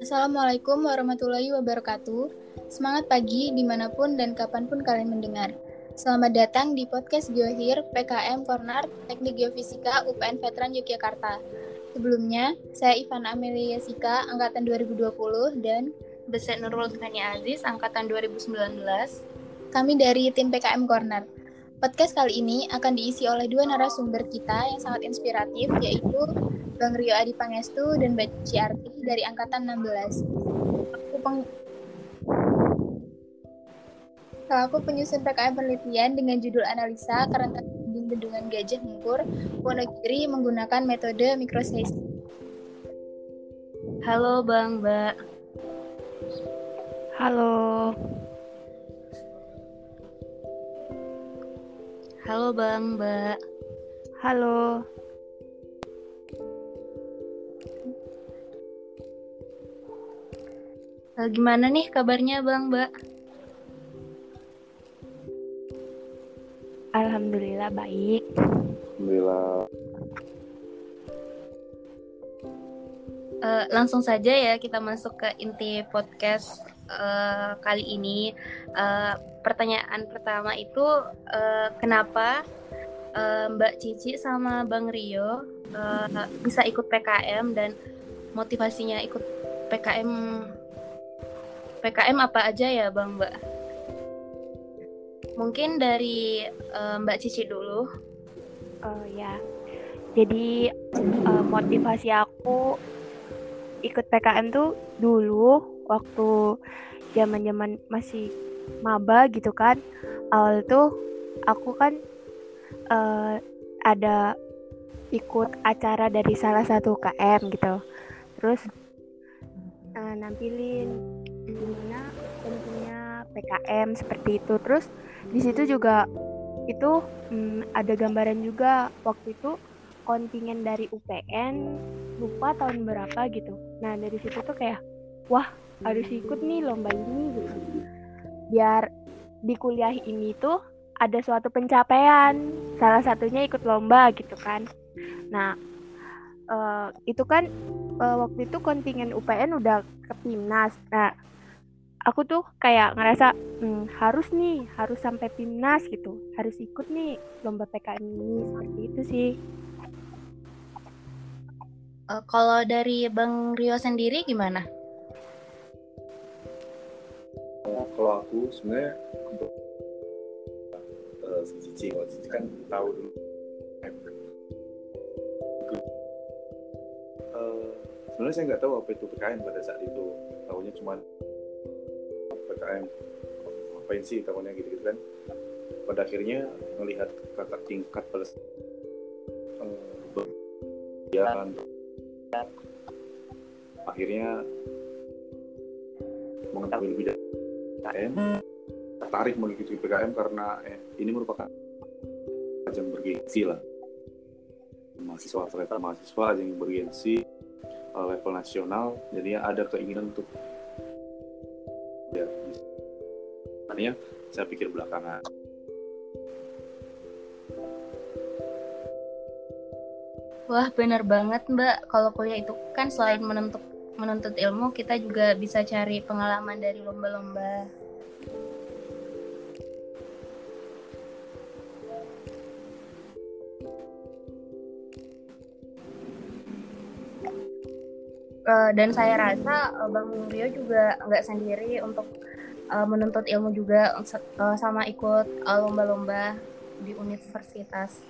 Assalamualaikum warahmatullahi wabarakatuh. Semangat pagi di mana pun dan kapan pun kalian mendengar. Selamat datang di podcast Geohir PKM Corner Teknik Geofisika UPN Veteran Yogyakarta. Sebelumnya, saya Ivan Amelia Sika, Angkatan 2020, dan Beset Nurul Tania Aziz, Angkatan 2019. Kami dari tim PKM Corner. Podcast kali ini akan diisi oleh dua narasumber kita yang sangat inspiratif, yaitu Bang Rio Adi Pangestu dan Mbak Ciarti dari Angkatan 16. Aku peng... Selaku penyusun PKM penelitian dengan judul analisa kerentanan dinding bendungan Gajah Mungkur, Wonogiri menggunakan metode mikroseismik. Halo Bang, Mbak. Halo. Halo Bang, Mbak. Halo. Gimana nih kabarnya Bang, Mbak? Alhamdulillah baik. Alhamdulillah. Uh, langsung saja ya kita masuk ke inti podcast uh, kali ini. Uh, pertanyaan pertama itu uh, kenapa uh, Mbak Cici sama Bang Rio uh, bisa ikut PKM dan motivasinya ikut PKM PKM apa aja ya Bang Mbak? Mungkin dari uh, Mbak Cici dulu. Oh ya. Jadi uh, motivasi aku ikut PKM tuh dulu waktu zaman-zaman masih maba gitu kan. Awal tuh aku kan uh, ada ikut acara dari salah satu KM gitu. Terus uh, nampilin gimana tentunya PKM seperti itu. Terus di situ juga itu hmm, ada gambaran juga waktu itu kontingen dari UPN lupa tahun berapa gitu. Nah dari situ tuh kayak wah harus ikut nih lomba ini gitu. Biar di kuliah ini tuh ada suatu pencapaian salah satunya ikut lomba gitu kan. Nah uh, itu kan uh, waktu itu kontingen UPN udah ke timnas. Nah aku tuh kayak ngerasa hmm, harus nih harus sampai timnas gitu harus ikut nih lomba PKM ini seperti itu sih uh, kalau dari Bang Rio sendiri gimana? Uh, kalau aku sebenarnya uh, si Cici, kalau Cici kan tahu dulu. Uh, sebenarnya saya nggak tahu apa itu PKM pada saat itu. Tahunya cuma PKM ngapain sih tahunya gitu gitu kan? Pada akhirnya melihat kakak tingkat plus uh, akhirnya mengetahui lebih dari PKM tertarik mengikuti PKM karena eh, ini merupakan ajang bergengsi lah. Mahasiswa ternyata mahasiswa ajang bergengsi uh, level nasional. Jadi ada keinginan untuk makanya saya pikir belakangan. Wah benar banget Mbak. Kalau kuliah itu kan selain menuntut menuntut ilmu kita juga bisa cari pengalaman dari lomba-lomba. Uh, dan saya rasa uh, Bang Rio juga nggak sendiri untuk uh, menuntut ilmu juga uh, sama ikut lomba-lomba uh, di universitas.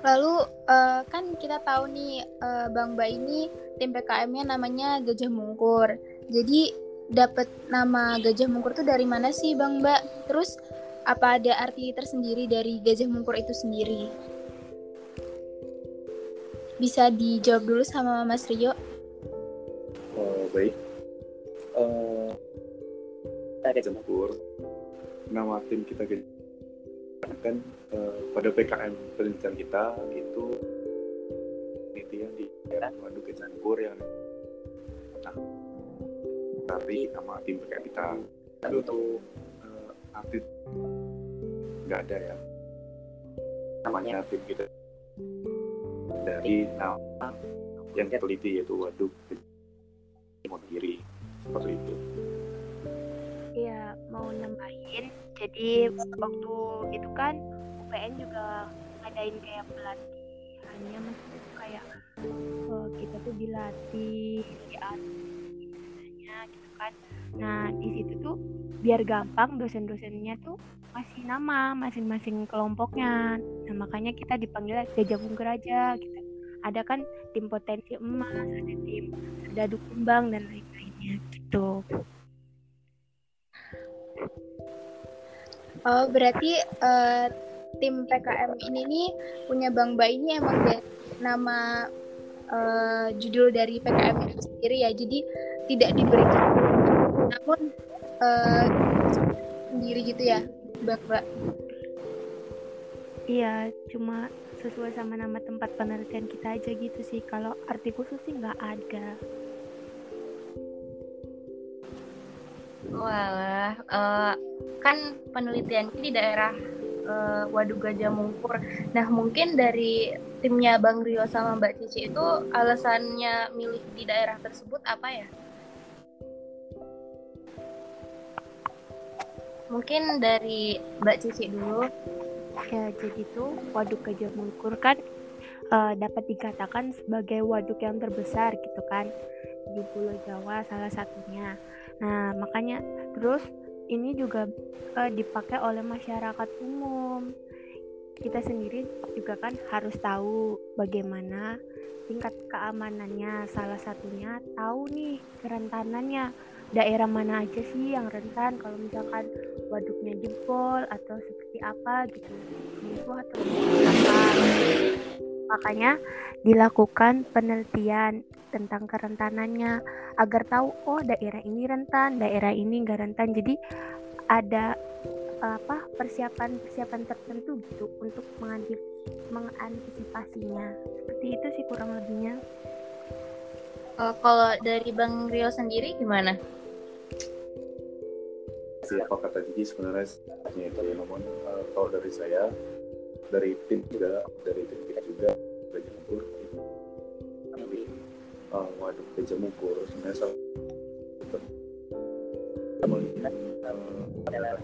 Lalu uh, kan kita tahu nih uh, Bang Ba ini tim PKM-nya namanya Gajah Mungkur. Jadi dapat nama Gajah Mungkur itu dari mana sih Bang Mbak? Terus apa ada arti tersendiri dari Gajah Mungkur itu sendiri? Bisa dijawab dulu sama Mas Rio. Oh, baik. Uh, ada jempur. Nama tim kita kan uh, pada PKM penelitian kita itu penelitian di daerah Waduk Kecangkur yang nah tapi nama tim PKM kita itu untuk uh, nggak ada ya namanya tim kita dari nama yang teliti yaitu waduk kiri seperti itu Iya, mau nambahin. Jadi waktu itu kan UPN juga ngadain kayak pelatihannya, maksudnya tuh kayak eh, kita tuh dilatih, diartinya gitu kan. Nah di situ tuh biar gampang dosen-dosennya tuh masih nama masing-masing kelompoknya. Nah makanya kita dipanggil gajah bungkur aja gitu. Ada kan tim potensi emas, ada tim dadu kumbang dan lain-lainnya gitu. Oh, berarti eh, tim PKM ini nih punya Bang Ba ini emang dari nama eh, judul dari PKM itu sendiri ya. Jadi tidak diberi namun eh, sendiri gitu ya, Bang Ba. Iya, cuma sesuai sama nama tempat penelitian kita aja gitu sih. Kalau arti khusus sih nggak ada. Walah, eh, kan penelitian di daerah eh, Waduk Gajah Mungkur. Nah, mungkin dari timnya Bang Rio sama Mbak Cici itu alasannya milih di daerah tersebut apa ya? Mungkin dari Mbak Cici dulu. Ya, jadi tuh Waduk Gajah kan eh, dapat dikatakan sebagai waduk yang terbesar gitu kan di Pulau Jawa salah satunya. Nah, makanya terus ini juga eh, dipakai oleh masyarakat umum. Kita sendiri juga kan harus tahu bagaimana tingkat keamanannya. Salah satunya tahu nih kerentanannya. Daerah mana aja sih yang rentan kalau misalkan waduknya jebol atau seperti apa gitu. Itu atau apa. Makanya dilakukan penelitian tentang kerentanannya agar tahu oh daerah ini rentan, daerah ini enggak rentan. Jadi ada apa persiapan-persiapan tertentu gitu untuk mengantif- mengantisipasinya. Seperti itu sih kurang lebihnya. Eh, kalau dari Bang Rio sendiri gimana? Sih apa kata Cici sebenarnya sebenarnya itu ya. Namun eh, kalau dari saya dari tim juga dari tim kita juga Gajah Mungkur kami uh, waduk Gajah Mungkur sebenarnya salah kita melihat eh,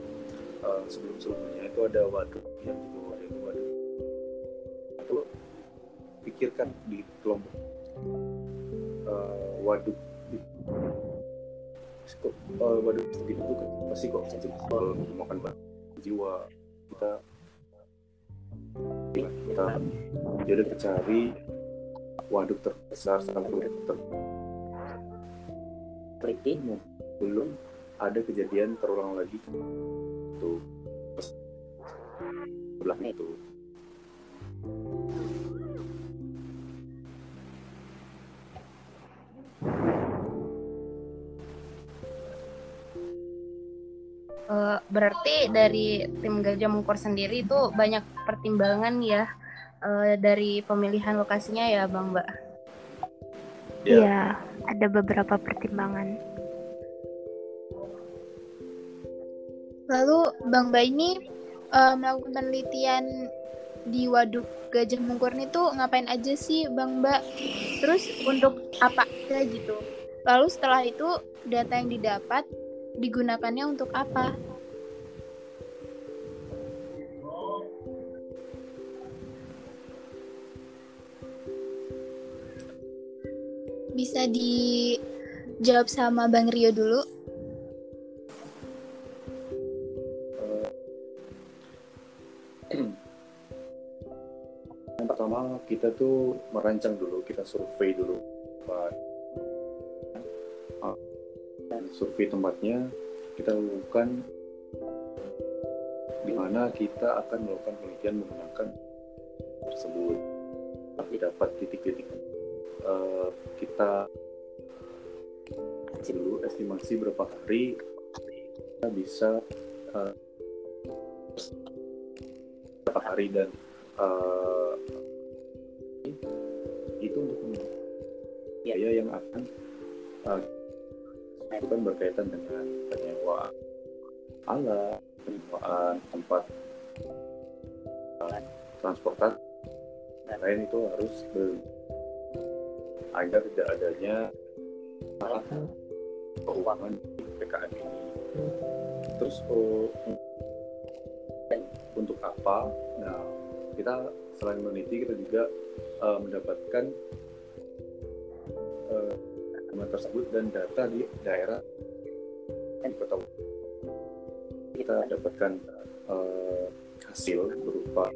eh, sebelum-sebelumnya itu ada waduk yang di bawah itu waduk. Itu pikirkan di kelompok eh, waduk kok uh, waduh itu kan pasti kok jebol memakan banyak jiwa kita. Kita jadi kita cari waduk terbesar satu ter teliti belum ada kejadian terulang lagi. Itu sebelah itu Eh, berarti dari tim Gajah Mungkur sendiri itu banyak pertimbangan ya eh, dari pemilihan lokasinya ya Bang Mbak. ya Iya, ada beberapa pertimbangan. Lalu Bang Ba ini eh, melakukan penelitian di Waduk Gajah Mungkur ini tuh ngapain aja sih Bang Ba? Terus untuk apa aja gitu? Lalu setelah itu data yang didapat digunakannya untuk apa? Bisa dijawab sama Bang Rio dulu. yang pertama kita tuh merancang dulu kita survei dulu survei tempatnya kita lakukan di mana kita akan melakukan penelitian menggunakan tersebut. Tapi dapat titik-titik. Eh, kita dulu estimasi berapa hari kita bisa eh, berapa hari dan eh, itu untuk biaya yang akan eh, itu kan berkaitan dengan penyewaan alat, penyewaan tempat eh, transportasi dan lain itu harus ber- agar tidak adanya salah keuangan di PKM ini. Terus oh, untuk apa? Nah, kita selain meneliti kita juga uh, mendapatkan uh, tersebut dan data di daerah yang kota kita dapatkan uh, hasil berupa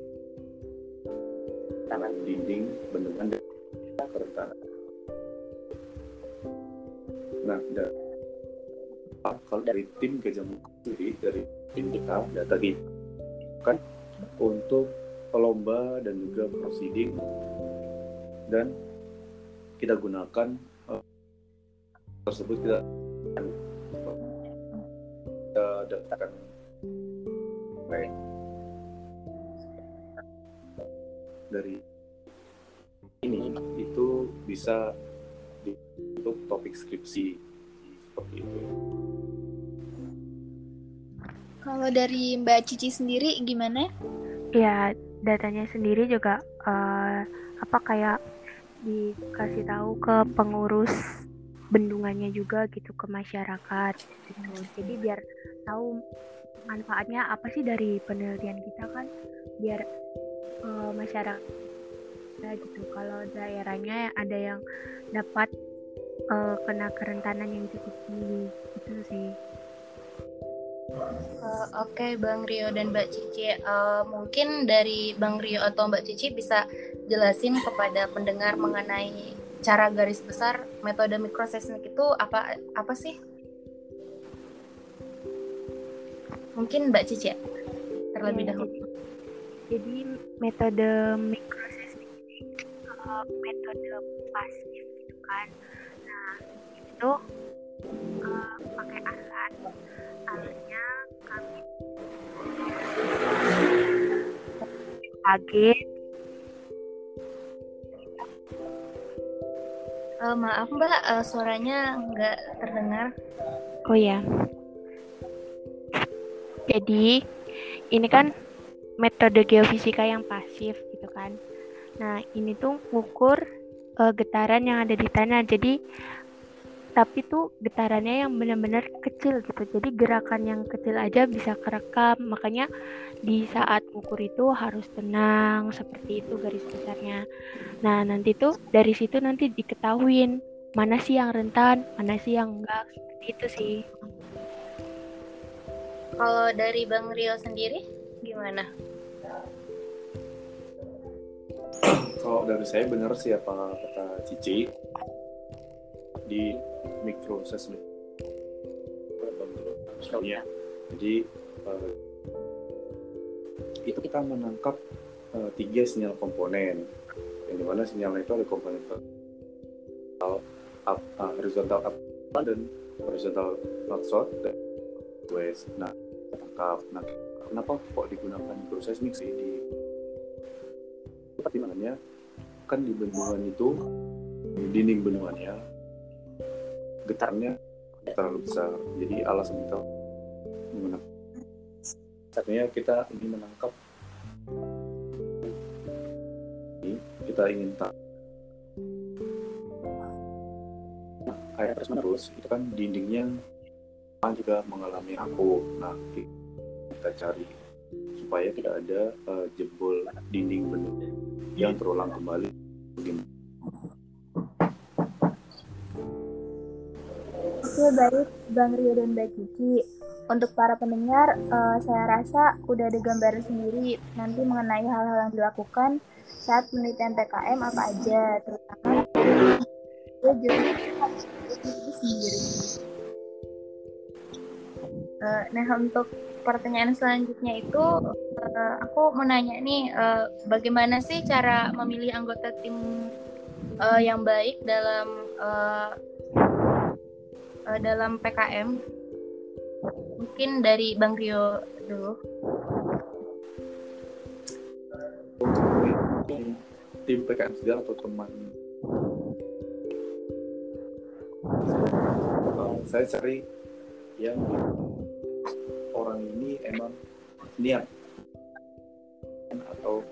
tanah dinding bendungan dan kerentanan. Nah, dan kalau dari tim Gajah sendiri dari tim kita data kita kan untuk lomba dan juga proceeding dan kita gunakan tersebut kita kita daftarkan baik dari ini itu bisa untuk topik skripsi seperti itu. Kalau dari Mbak Cici sendiri gimana? Ya, datanya sendiri juga uh, apa kayak dikasih tahu ke pengurus bendungannya juga gitu ke masyarakat gitu. Jadi biar tahu manfaatnya apa sih dari penelitian kita kan biar uh, masyarakat gitu. Kalau daerahnya ada yang dapat uh, kena kerentanan yang cukup tinggi itu sih. Uh, Oke, okay, Bang Rio dan Mbak Cici, uh, mungkin dari Bang Rio atau Mbak Cici bisa jelasin kepada pendengar mengenai cara garis besar metode mikroseismik itu apa apa sih? Mungkin Mbak Cici ya, terlebih ya, dahulu. Jadi, jadi metode mikroseismik ini uh, metode pasif gitu kan. Nah, itu uh, pakai alat alatnya kami kaget uh, maaf mbak uh, suaranya nggak terdengar. Oh ya jadi ini kan metode geofisika yang pasif gitu kan. Nah ini tuh ngukur uh, getaran yang ada di tanah. Jadi tapi tuh getarannya yang benar-benar kecil gitu. Jadi gerakan yang kecil aja bisa kerekam. Makanya di saat ukur itu harus tenang seperti itu garis besarnya. Nah nanti tuh dari situ nanti diketahuin mana sih yang rentan mana sih yang enggak seperti itu sih. Kalau dari Bang Rio sendiri gimana? Kalau dari saya benar sih apa kata Cici di mikroseismik misalnya jadi uh, itu kita menangkap uh, tiga sinyal komponen. Yang di mana sinyalnya itu ada komponen vertikal up, uh, horizontal up dan horizontal north south dan west nah tangkap. Nah kenapa kok digunakan mikroseismik sih? Di pertimbangannya kan di bendungan itu di dinding bendungannya getarnya terlalu besar. Jadi alasan kita menggunakan artinya kita ingin menangkap. Ini kita ingin tak nah, air terus menerus. itu kan dindingnya juga mengalami aku. Nah kita cari supaya tidak ada uh, jebol dinding bendung yang terulang kembali begini baik Bang Rio dan Mbak Cici. Untuk para pendengar, uh, saya rasa udah ada gambaran sendiri nanti mengenai hal-hal yang dilakukan saat penelitian PKM apa aja, terutama sendiri. Uh, nah, untuk pertanyaan selanjutnya itu, uh, aku mau nanya nih, bagaimana sih cara memilih anggota tim yang baik dalam uh, dalam PKM mungkin dari Bang Rio dulu. Tim, PKM sejarah atau teman? Uh, saya cari yang orang ini emang niat. Atau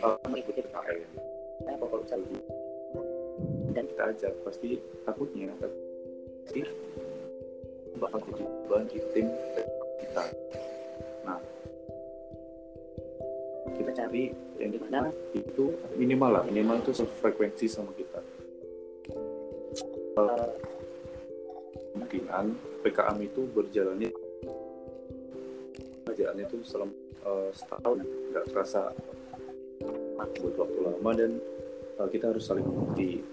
uh, mengikuti PKM kalau misalnya dan kita ajak pasti takutnya pasti bakal jadi beban di tim kita. Nah kita cari yang di mana itu minimal lah minimal itu sefrekuensi sama kita. Uh, kemungkinan PKM itu berjalannya kerjaannya itu selama uh, setahun nggak terasa buat waktu lama dan kita harus saling mengerti.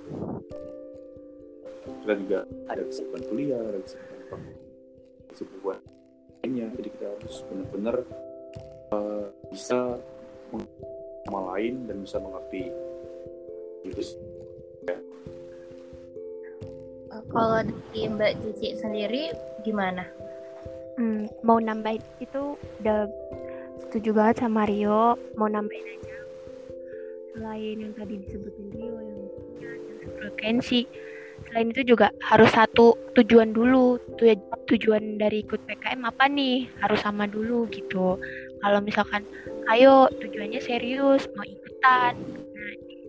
Kita juga ada kesibukan kuliah ada kesibukan kesibukan lainnya. Jadi kita harus benar-benar uh, bisa sama lain dan bisa mengerti. Gitu sih. Kalau dari Mbak Cici sendiri gimana? Hmm, mau nambahin itu udah setuju banget sama Rio. Mau nambahin aja selain yang tadi disebutin Rio yang frekuensi selain itu juga harus satu tujuan dulu. Tujuan dari ikut PKM apa nih? Harus sama dulu gitu. Kalau misalkan ayo tujuannya serius mau ikutan.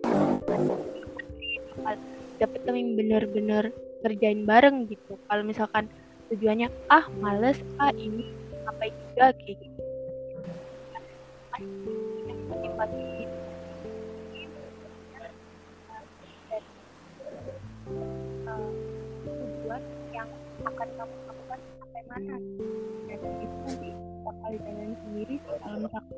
Nah, dapat yang bener-bener kerjain bareng gitu. Kalau misalkan tujuannya ah males ah ini apa juga kayak gitu akan kamu lakukan sampai mana dan itu nanti bakal ditanyain sendiri kalau misalkan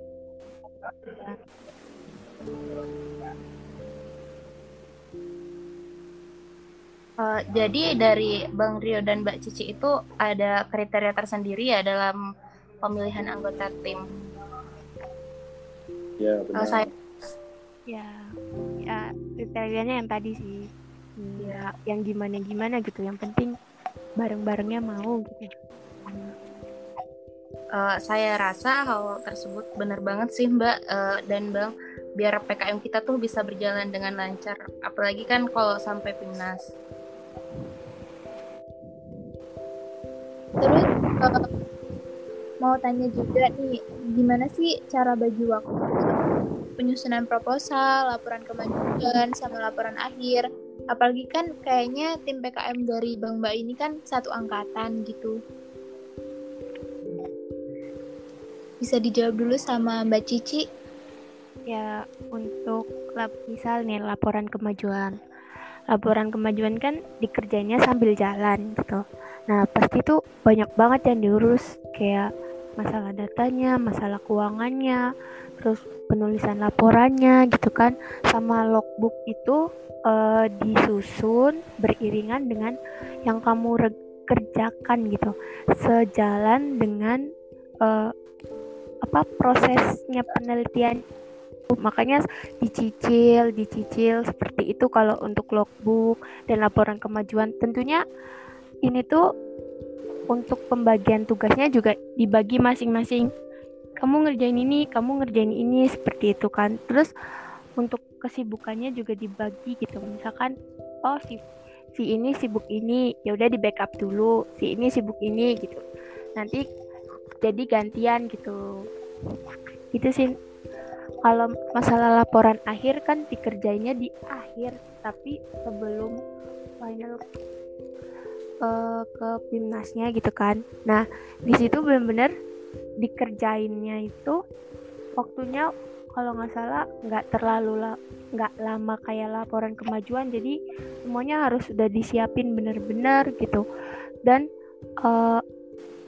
Uh, jadi dari Bang Rio dan Mbak Cici itu ada kriteria tersendiri ya dalam pemilihan anggota tim. Ya benar. Uh, saya... Ya, ya kriterianya yang tadi sih. Ya, yang gimana gimana gitu. Yang penting bareng-barengnya mau gitu. Uh, saya rasa hal tersebut benar banget sih Mbak uh, dan Bang biar PKM kita tuh bisa berjalan dengan lancar apalagi kan kalau sampai PIMNAS. Terus uh, mau tanya juga nih, gimana sih cara bagi waktu penyusunan proposal, laporan kemajuan, sama laporan akhir? Apalagi kan kayaknya tim PKM dari Bang Mbak ini kan satu angkatan gitu. Bisa dijawab dulu sama Mbak Cici. Ya, untuk lap, misal nih laporan kemajuan. Laporan kemajuan kan dikerjainnya sambil jalan gitu Nah, pasti tuh banyak banget yang diurus kayak masalah datanya, masalah keuangannya, terus penulisan laporannya gitu kan. Sama logbook itu uh, disusun beriringan dengan yang kamu kerjakan gitu. Sejalan dengan uh, apa prosesnya penelitian makanya dicicil dicicil seperti itu kalau untuk logbook dan laporan kemajuan tentunya ini tuh untuk pembagian tugasnya juga dibagi masing-masing. Kamu ngerjain ini, kamu ngerjain ini seperti itu kan. Terus untuk kesibukannya juga dibagi gitu. Misalkan oh si si ini sibuk ini, ya udah di backup dulu. Si ini sibuk ini gitu. Nanti jadi gantian gitu. Itu sih kalau masalah laporan akhir kan dikerjainnya di akhir tapi sebelum final uh, ke Pimnasnya gitu kan. Nah, di situ benar-benar dikerjainnya itu waktunya kalau nggak salah nggak terlalu la nggak lama kayak laporan kemajuan jadi semuanya harus sudah disiapin benar-benar gitu. Dan uh,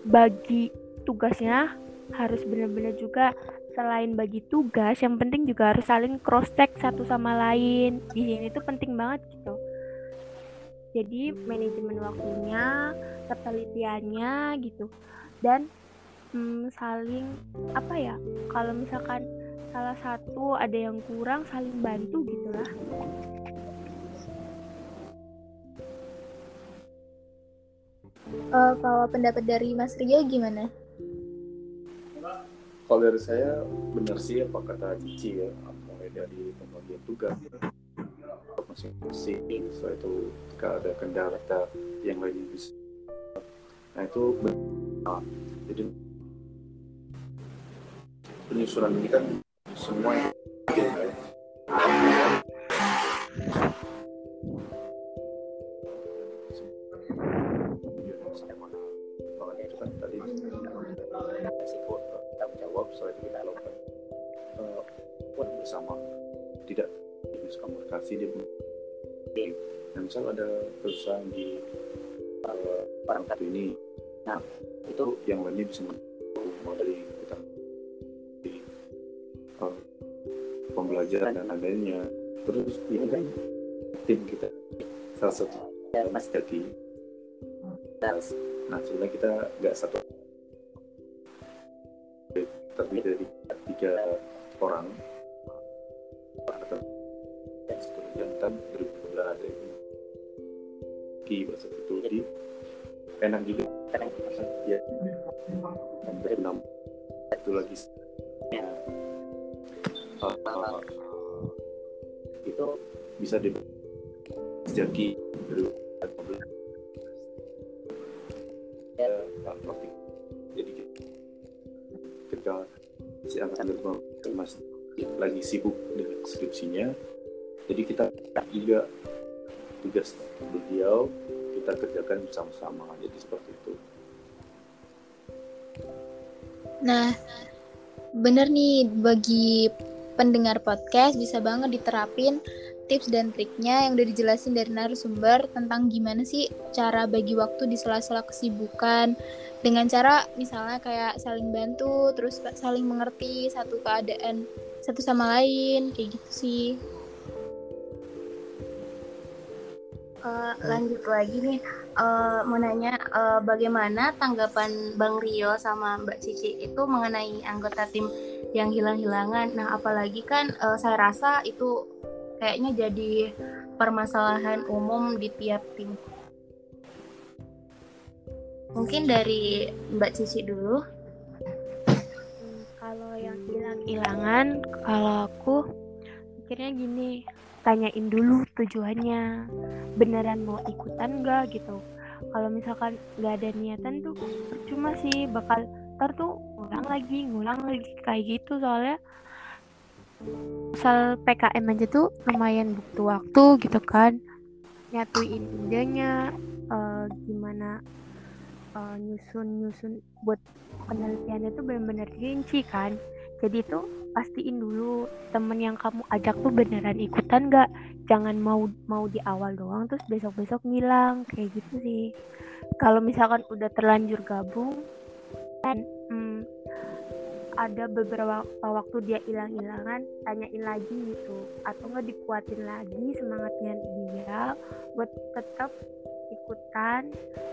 bagi tugasnya harus benar-benar juga selain bagi tugas yang penting juga harus saling cross check satu sama lain. Di sini itu penting banget gitu. Jadi manajemen waktunya ketelitiannya gitu. Dan hmm, saling apa ya kalau misalkan salah satu ada yang kurang saling bantu gitulah. Uh, kalau pendapat dari Mas Ria gimana? Kalau dari saya benar sih apa kata Cici ya, mulai dari pembagian tugas. Masing-masing setelah itu ketika ada kendala yang lain bisa. Nah itu nah, jadi penyusunan ini kan semua itu kan tadi resiko tanggung jawab itu kita lakukan bersama tidak dan misal ada kesusahan di barang satu ini nah itu yang lainnya bisa dari kita uh, pembelajaran dan lainnya terus ini kan tim kita salah satu mas. jadi. Nah sebenarnya kita nggak satu terdiri dari tiga orang. Dan seterusnya dan berbeda ada ini di bahasa itu di enak juga. Ya dan berenam. Itu lagi. Ya. Itu bisa di jadi ya, jadi ketika si angkatan mas lagi sibuk dengan skripsinya jadi kita juga tugas beliau kita kerjakan bersama-sama. Jadi seperti itu. Nah bener nih bagi pendengar podcast bisa banget diterapin tips dan triknya yang udah dijelasin dari narasumber tentang gimana sih cara bagi waktu di sela-sela kesibukan. Dengan cara misalnya kayak saling bantu terus saling mengerti satu keadaan satu sama lain kayak gitu sih. Uh, lanjut lagi nih. Uh, mau nanya uh, bagaimana tanggapan Bang Rio sama Mbak Cici itu mengenai anggota tim yang hilang-hilangan nah apalagi kan uh, saya rasa itu kayaknya jadi permasalahan umum di tiap tim. Mungkin dari Mbak Cici dulu. Hmm, kalau yang hilang-hilangan, kalau aku mikirnya gini, tanyain dulu tujuannya, beneran mau ikutan gak gitu. Kalau misalkan nggak ada niatan tuh cuma sih bakal ntar tuh ngulang lagi, ngulang lagi kayak gitu soalnya. Soal PKM aja tuh lumayan butuh waktu gitu kan. Nyatuin idenya uh, gimana uh, nyusun nyusun buat penelitiannya tuh benar-benar rinci kan. Jadi tuh pastiin dulu temen yang kamu ajak tuh beneran ikutan gak jangan mau mau di awal doang terus besok besok ngilang kayak gitu sih. Kalau misalkan udah terlanjur gabung kan ada beberapa waktu dia hilang-hilangan tanyain lagi gitu. Atau nggak dikuatin lagi semangatnya dia buat tetap ikutan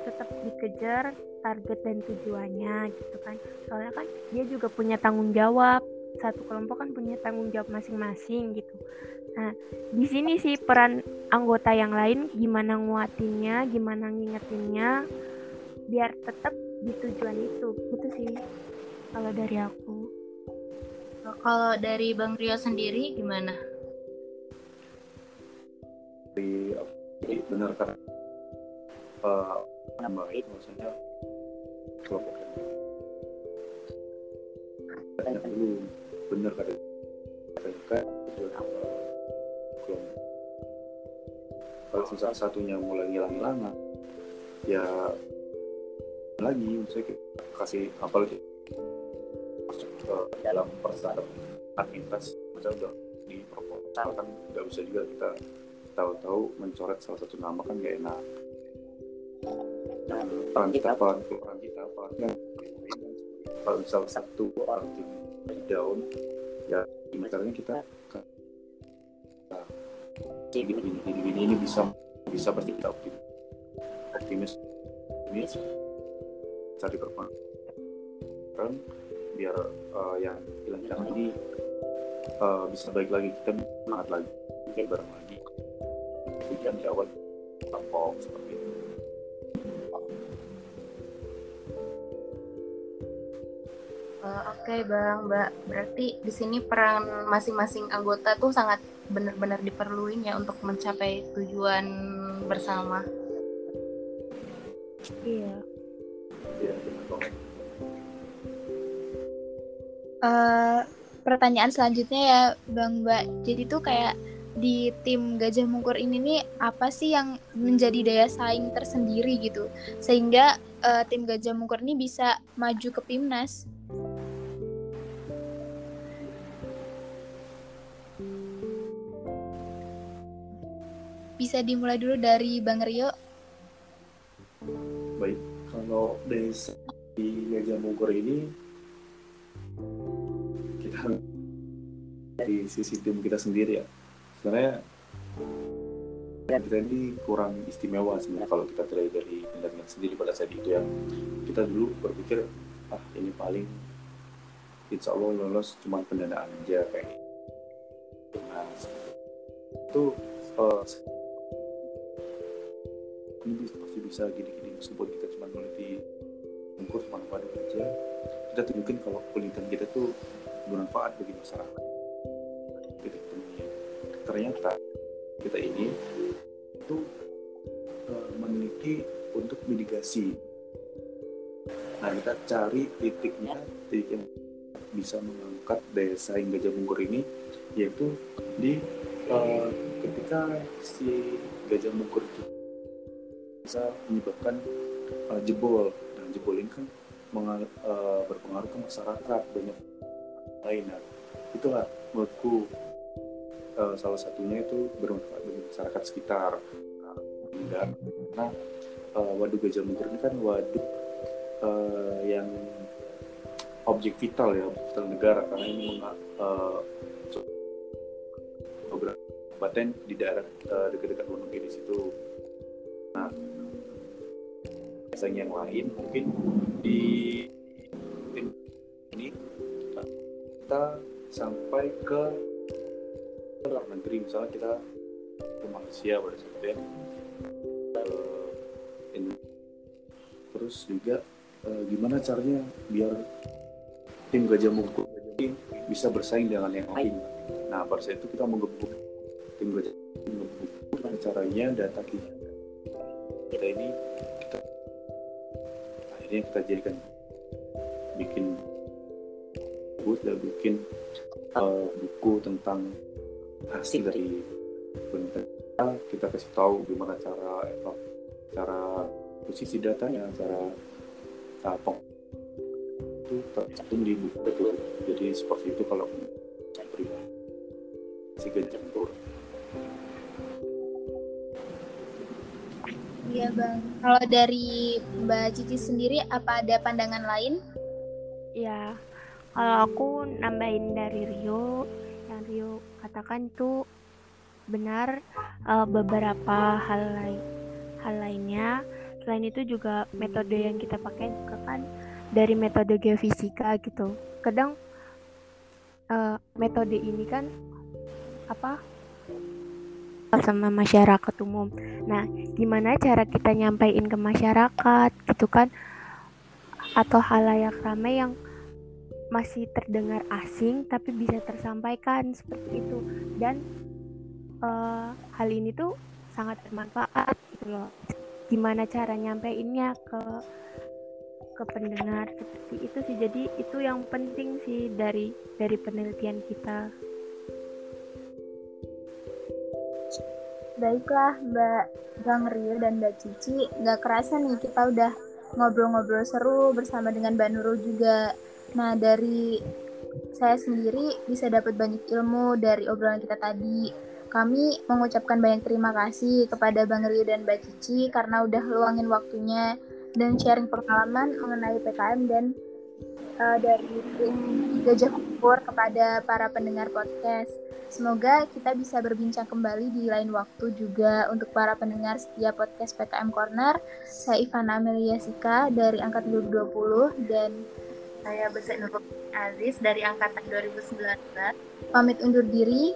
tetap dikejar target dan tujuannya gitu kan. Soalnya kan dia juga punya tanggung jawab. Satu kelompok kan punya tanggung jawab masing-masing gitu. Nah di sini sih peran anggota yang lain gimana nguatinnya gimana ngingetinnya biar tetap di tujuan itu. Gitu sih kalau dari aku. Kalau dari Bang Rio sendiri gimana? Di, benar kan uh, baik maksudnya kelompok yang dulu benar kata kan kelompok kalau susah satunya mulai ngilang-ngilangan ya lagi saya kasih apalagi ke dalam persyaratan aktivitas kita udah di proposal kan nggak bisa juga kita tahu-tahu mencoret salah satu nama kan gak enak. Dan peran kita apa peran kita apa kalau misal satu orang tim down ya caranya kita ini ini ini ini, ini bisa bisa pasti kita optimis. Optimis. Optimis cari performa biar uh, yang hilang-hilang ini uh, bisa baik lagi kita semangat lagi mungkin bareng lagi tujuan di awal kelompok seperti itu uh, Oke okay, bang, mbak. Berarti di sini peran masing-masing anggota tuh sangat benar-benar diperluin ya untuk mencapai tujuan bersama. Iya. Iya, Eh, pertanyaan selanjutnya ya Bang Mbak. Jadi tuh kayak di tim Gajah Mungkur ini nih apa sih yang menjadi daya saing tersendiri gitu sehingga uh, tim Gajah Mungkur ini bisa maju ke Pimnas? Bisa dimulai dulu dari Bang Rio. Baik, kalau dari Gajah Mungkur ini kita di sisi tim kita sendiri ya. Sebenarnya kita ini kurang istimewa sebenarnya kalau kita terlihat dari pendampingan sendiri pada saat itu ya. Kita dulu berpikir ah ini paling insya Allah lolos cuma pendanaan aja kayak gitu. nah itu uh, ini pasti bisa gini-gini meskipun kita cuma ukur cuma pada aja. Kita tunjukin kalau penelitian kita tuh bermanfaat bagi masyarakat. Ternyata kita ini itu uh, meneliti untuk mitigasi. Nah kita cari titiknya titik yang bisa mengangkat desa hingga Jamungkur ini yaitu di uh, ketika si Gajah Mungkur itu bisa menyebabkan uh, jebol ini kan uh, berpengaruh ke masyarakat banyak lain. Nah, itulah menurutku uh, salah satunya itu bermanfaat bagi masyarakat sekitar. Dan nah uh, waduk Gajah Mungkur ini kan waduk uh, yang objek vital ya objek vital negara. Karena ini uh, beberapa kabupaten di daerah uh, dekat-dekat di situ. Nah biasanya yang lain mungkin di tim ini kita sampai ke negeri. Misalnya kita ke Malaysia pada saat itu ya. Terus juga uh, gimana caranya biar tim Gajah Mungkur bisa bersaing dengan yang lain. Nah pada saat itu kita menggebuk tim Gajah Mungkur. Caranya data kita akhirnya kita jadikan bikin buku dan bikin uh, buku tentang hasil dari penelitian kita kasih tahu gimana cara cara posisi datanya cara apa itu tercantum di buku. Itu jadi seperti itu kalau pribadi. Si gajah Iya bang. Kalau dari Mbak Cici sendiri, apa ada pandangan lain? Ya, kalau aku nambahin dari Rio, yang Rio katakan itu benar uh, beberapa hal lain hal lainnya. Selain itu juga metode yang kita pakai juga kan dari metode geofisika gitu. Kadang uh, metode ini kan apa sama masyarakat umum. Nah, gimana cara kita nyampaikan ke masyarakat gitu kan? Atau halayak ramai yang masih terdengar asing tapi bisa tersampaikan seperti itu dan uh, hal ini tuh sangat bermanfaat gitu loh. Gimana cara nyampeinnya ke ke pendengar seperti itu sih. Jadi itu yang penting sih dari dari penelitian kita. Baiklah Mbak Bang Rio dan Mbak Cici, nggak kerasa nih kita udah ngobrol-ngobrol seru bersama dengan Mbak Nurul juga. Nah dari saya sendiri bisa dapat banyak ilmu dari obrolan kita tadi. Kami mengucapkan banyak terima kasih kepada Bang Rio dan Mbak Cici karena udah luangin waktunya dan sharing pengalaman mengenai PKM dan uh, dari tim Gajah Kupur kepada para pendengar podcast. Semoga kita bisa berbincang kembali di lain waktu juga untuk para pendengar setiap podcast PKM Corner. Saya Ivana Amelia Sika dari Angkat 2020 dan saya Besa Nurul Aziz dari Angkatan 2019. Pamit undur diri.